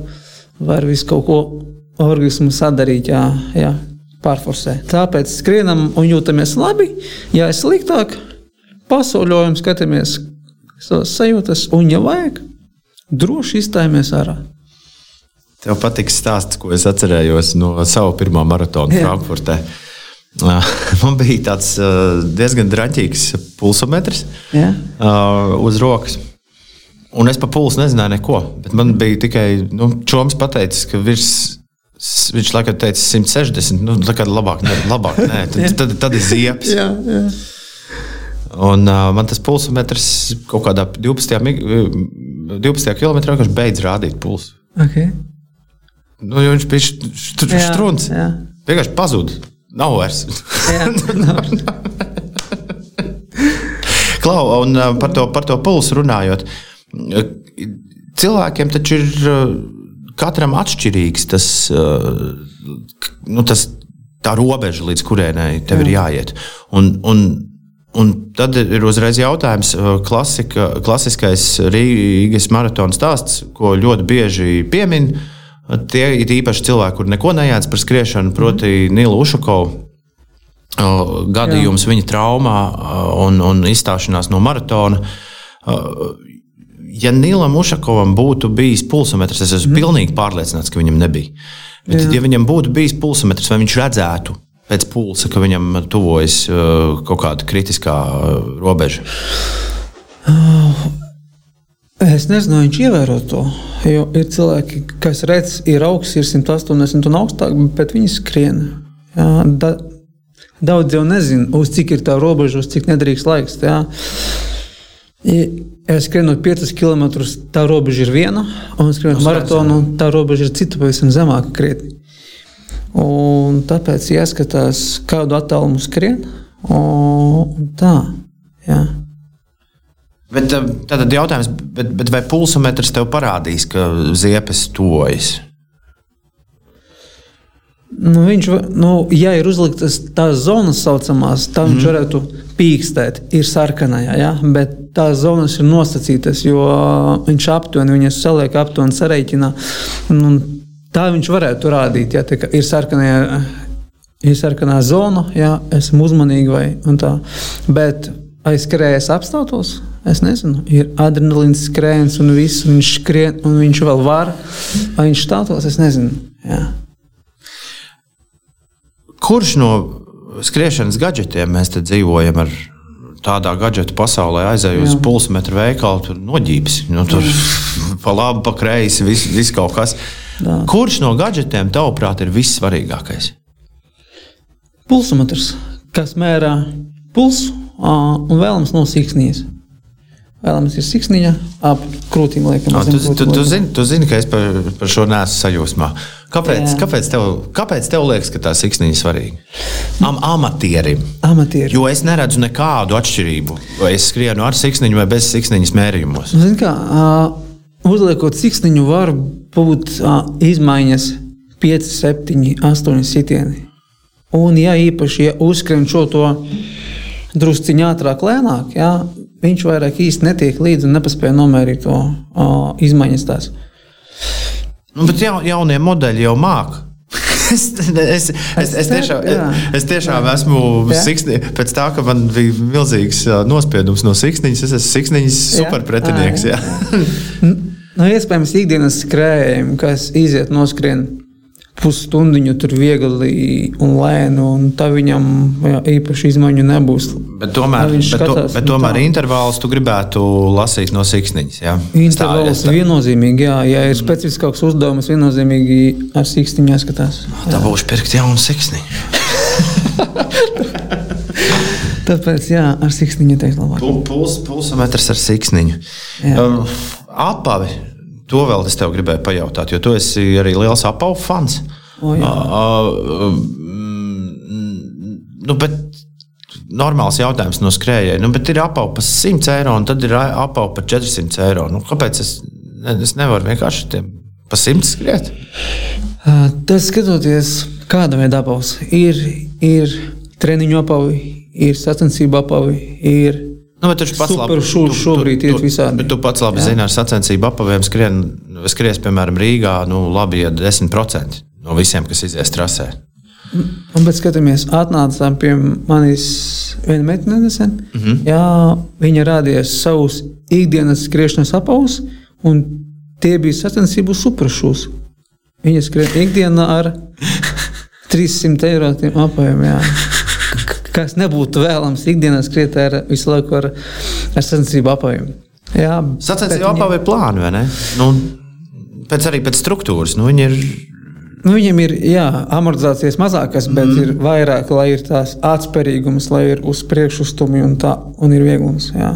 var visu kaut ko organismu sadarīt, jā, jā, pārforsē. Tāpēc skrienam un jūtamies labi. Ja ir sliktāk, pasauļojam, skatāmies savas sajūtas, un, ja vajag, droši izstājamies ārā. Tev patiks stāsts, ko es atcerējos no sava pirmā maratona Frankfurtē. Man bija tāds diezgan draņķīgs pulsometrs Jā. uz rokas. Un es par pulsu nezināju neko. Man bija tikai nu, čoms pateicis, ka virs, viņš laikam teica 160. Nu, tā kā labāk, ne, labāk nē, tad, tad, tad ir ziepes. jā, jā. Un, uh, man tas pulsometrs kaut kādā 12. 12 km vienkārši beidz rādīt pulsu. Okay. Nu, viņš bija strūns. Vienkārši pazuda. Nav vairs. Jā, nav. Klau, un uh, par to, par to pulsu runājot. Cilvēkiem taču ir uh, katram atšķirīgs tas, uh, nu, tas tā robeža, līdz kurienai tev Jā. ir jāiet. Un, un, un tad ir uzreiz jautājums, klasika, klasiskais Rīgas maratona stāsts, ko ļoti bieži piemin. Uh, Tie ir īpaši cilvēki, kur neko nejēdz par skriešanu, proti, Nila Ušakovs. Gadījums Jā. viņa traumā un, un izstāšanās no maratona. Ja Nilam Ušakovam būtu bijis pulsometrs, es esmu mm. pilnīgi pārliecināts, ka viņam nebija. Bet, Jā. ja viņam būtu bijis pulsometrs, vai viņš redzētu pēc pulsa, ka viņam tuvojas kaut kāda kritiskā robeža? Oh. Es nezinu, viņš ievēro to. Jo ir cilvēki, kas redz, ir augsts, ir 180 un augstāk, bet viņi skrien. Jā, da, daudz jau nezina, uz cik ir tā robeža, uz cik nedrīkst laiks. Jā. Ja skrienot 5 km, tā robeža ir viena, un skrienot maratonu, tā robeža ir cita, pavisam zemāka krietni. Un tāpēc jāskatās, kādu attālumu skrien. Un tā, jā. Bet eh, tad jautājums, bet, bet vai pulsometrs tev parādīs, ka ziepes tojas? Nu, viņš, nu, ja ir uzliktas tās zonas, saucamās, tad mm. viņš mhm. varētu pīkstēt, ir sarkanajā, ja? bet tās zonas ir nosacītas, jo viņš aptuveni viņas saliek, aptuveni sareiķina. Un tā viņš varētu rādīt, ja ir sarkanajā, ir sarkanā zona, ja esmu uzmanīgi vai tā. Bet aizskrējas apstātos, Es nezinu, ir adrenalīns skrējiens, un viss, viņš skrien, un viņš vēl var. Vai viņš stātos, es nezinu. Jā. Kurš no skriešanas gadgetiem mēs te dzīvojam ar tādā gadgetu pasaulē aizēju uz pulsmetru veikalu, tur noģības. Nu, tur pa labi, pa kreisi, viss vis kaut kas. Jā. Kurš no gadgetiem, tavuprāt, ir vissvarīgākais? Pulsmetrs, kas mērā pulsu un vēlams no siksnijas. Vēlamies ir siksniņa, ap krūtīm liekam. Zem tu, tu, tu, liekam. zini, tu zini, ka es par, par šo neesmu sajūsmā. Kāpēc, Jā. kāpēc, tev, kāpēc tev liekas, ka tā siksniņa ir svarīga? Am, amatierim. Amatieri. Jo es neredzu nekādu atšķirību, vai es skrienu ar siksniņu vai bez siksniņas mērījumos. Nu, zini kā, ā, uzliekot siksniņu, var būt ā, izmaiņas 5, 7, 8 sitieni. Un, ja īpaši ja uzskrien šo to drusciņā ātrāk, lēnāk, jā, viņš vairāk īsti netiek līdzi un nepaspēja nomērīt to ā, izmaiņas tās. Nu, bet ja, jaunie modeļi jau māca. Es, es, es, es, tiešām, Jā. es tiešām esmu Jā. siksni, pēc tā, ka man bija milzīgs nospiedums no siksniņas. Es esmu siksniņas Jā. superpretinieks. Ā, jā. Nu, iespējams, ikdienas skrējējiem, kas iziet no skrienas pusstundiņu, tur viegli un lēni, un tā viņam jā, īpaši izmaiņu nebūs. Bet tomēr, bet, to, skatās, bet nu tomēr tā. intervālus tu gribētu lasīt no siksniņas. Jā. Intervāls Tā, viennozīmīgi, jā, ja ir specifiskāks uzdevums, viennozīmīgi ar sīkstiņu jāskatās. tā būs pirkt jaunu siksniņu. Tāpēc, jā, ar sīkstiņu teikt labāk. Pul- Puls, pulsometrs ar siksniņu. Jā. Um, apavi. To vēl es tev gribēju pajautāt, jo tu esi arī liels apavu fans. O, jā. Uh, um, nu, bet normāls jautājums no skrējēja. Nu, ir apavu par 100 eiro, un tad ir apavu par 400 eiro. Nu, kāpēc es, es nevaru vienkārši tiem par 100 skriet? Tas skatoties, kāda veida apaus ir, ir treniņu apavi, ir sacensību apavi, ir Nu, bet taču pats labi- Superšūs tu- šobrīd tu- iet visādi. Bet tu pats labi Jā. zini, ar sacensību apaviem skrien, skries, piemēram, Rīgā, nu, labi, ja 10% no visiem, kas izies trasē. Un, bet skatāmies, atnāca pie manis viena meitene nesen. Mm. -hmm. Jā, viņa rādīja savus ikdienas skriešanas apavus, un tie bija sacensību superšūs. Viņa skrien ikdienā ar 300 eiro apaviem. Jā. Kas nebūtu vēlams ikdienā skriet ar visu laiku ar, ar sacensību apaviem. Jā, Sacensību apavi ir plāni, vai ne? Nu, pēc arī pēc struktūras. Nu, viņi ir Nu, viņiem ir jā, amortizācijas mazākas, bet mm. ir vairāk, lai ir tās atspērīgums, lai ir uz priekšu stumi un, tā, un ir vieglums. Jā.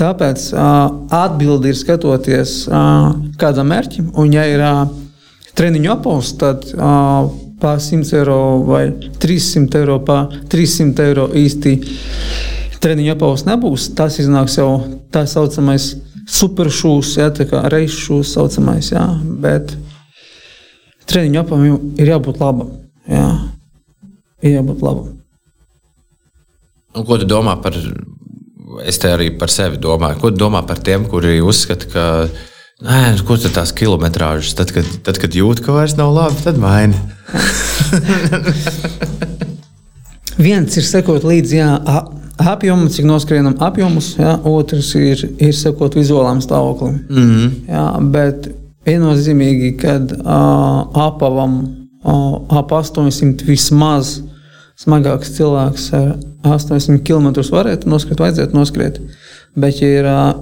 Tāpēc uh, atbildi ir skatoties uh, kādam mērķim, un ja ir uh, treniņu apavs, tad uh, pār 100 eiro vai 300 eiro, pār 300 eiro īsti treniņu apavs nebūs. Tas iznāks jau tā saucamais superšūs, ja, tā kā reizes šūs saucamais, jā, bet treniņu apavam ir jābūt labam. Jā. Ir jābūt labam. Un ko tu domā par, es te arī par sevi domāju, ko tu domā par tiem, kuri uzskata, ka, nē, nu, ko tad tās kilometrāžas, tad, kad, tad, kad jūt, ka vairs nav labi, tad maini. Viens ir sekot līdzi jā, apjomam, cik noskrienam apjomus, jā, otrs ir, ir sekot vizuālām stāvoklim. Mm -hmm. Jā, bet viennozīmīgi, kad uh, apavam uh, ap 800 vismaz smagāks cilvēks ar 800 km varētu noskriet, vajadzētu noskriet. Bet, ja ir, uh,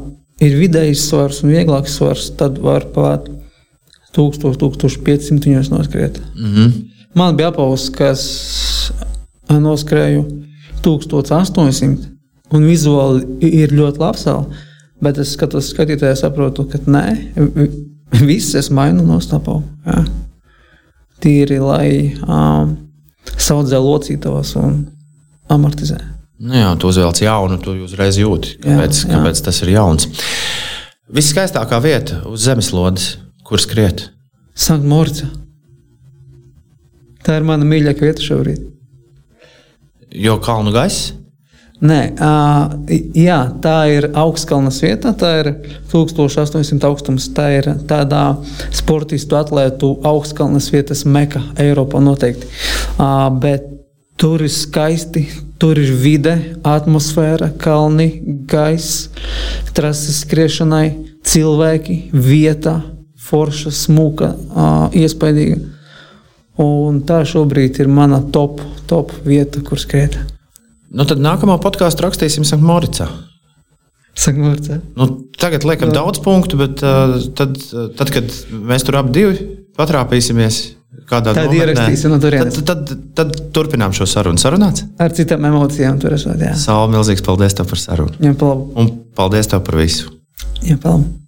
ir vidējs svars un vieglāks svars, tad var pat 1000, 1500 viņos noskriet. Mm -hmm. Man bija apaus, kas noskrēju 1800, un vizuāli ir ļoti labs. Bet es skatos, skatītājā saprotu, ka nē, vi- viss es mainu no stāvā. Tīri, lai um, saudzē locītavas un amortizē. Nu jā, tu uzvelc jaunu, tu uzreiz jūti, Jā, kāpēc, jā. kāpēc tas ir jauns. Viskaistākā vieta uz zemeslodes, kur skriet. Sankt Morca. Tā ir mana mīļākā vieta šobrīd. Jo kalnu gaiss. Nē, ā, jā, tā ir augstkalnas vieta. Tā ir 1800 augstums. Tā ir tādā sportistu atlētu augstkalnas vietas meka Eiropā noteikti. Ā, Bet tur ir skaisti, tur ir vide, atmosfēra, kalni, gaiss, trases skriešanai, cilvēki, vieta, forša, smuka, iespaidīga. Un tā šobrīd ir mana top, top vieta, kur skriet. Nu, tad nākamā podkāstu rakstīsim Sanktmoricā. Saka, Morca. Nu, tagad liekam daudz punktu, bet uh, tad, tad, kad mēs tur abi patrāpīsimies, kādā Tad nometnē, ierakstīsim no turienes. Tad, tad, tad turpinām šo sarunu. Sarunāts? Ar citām emocijām tur esot. Saula, milzīgs paldies tev par sarunu. jā paldies. Un paldies tev par visu. Jā, paldies.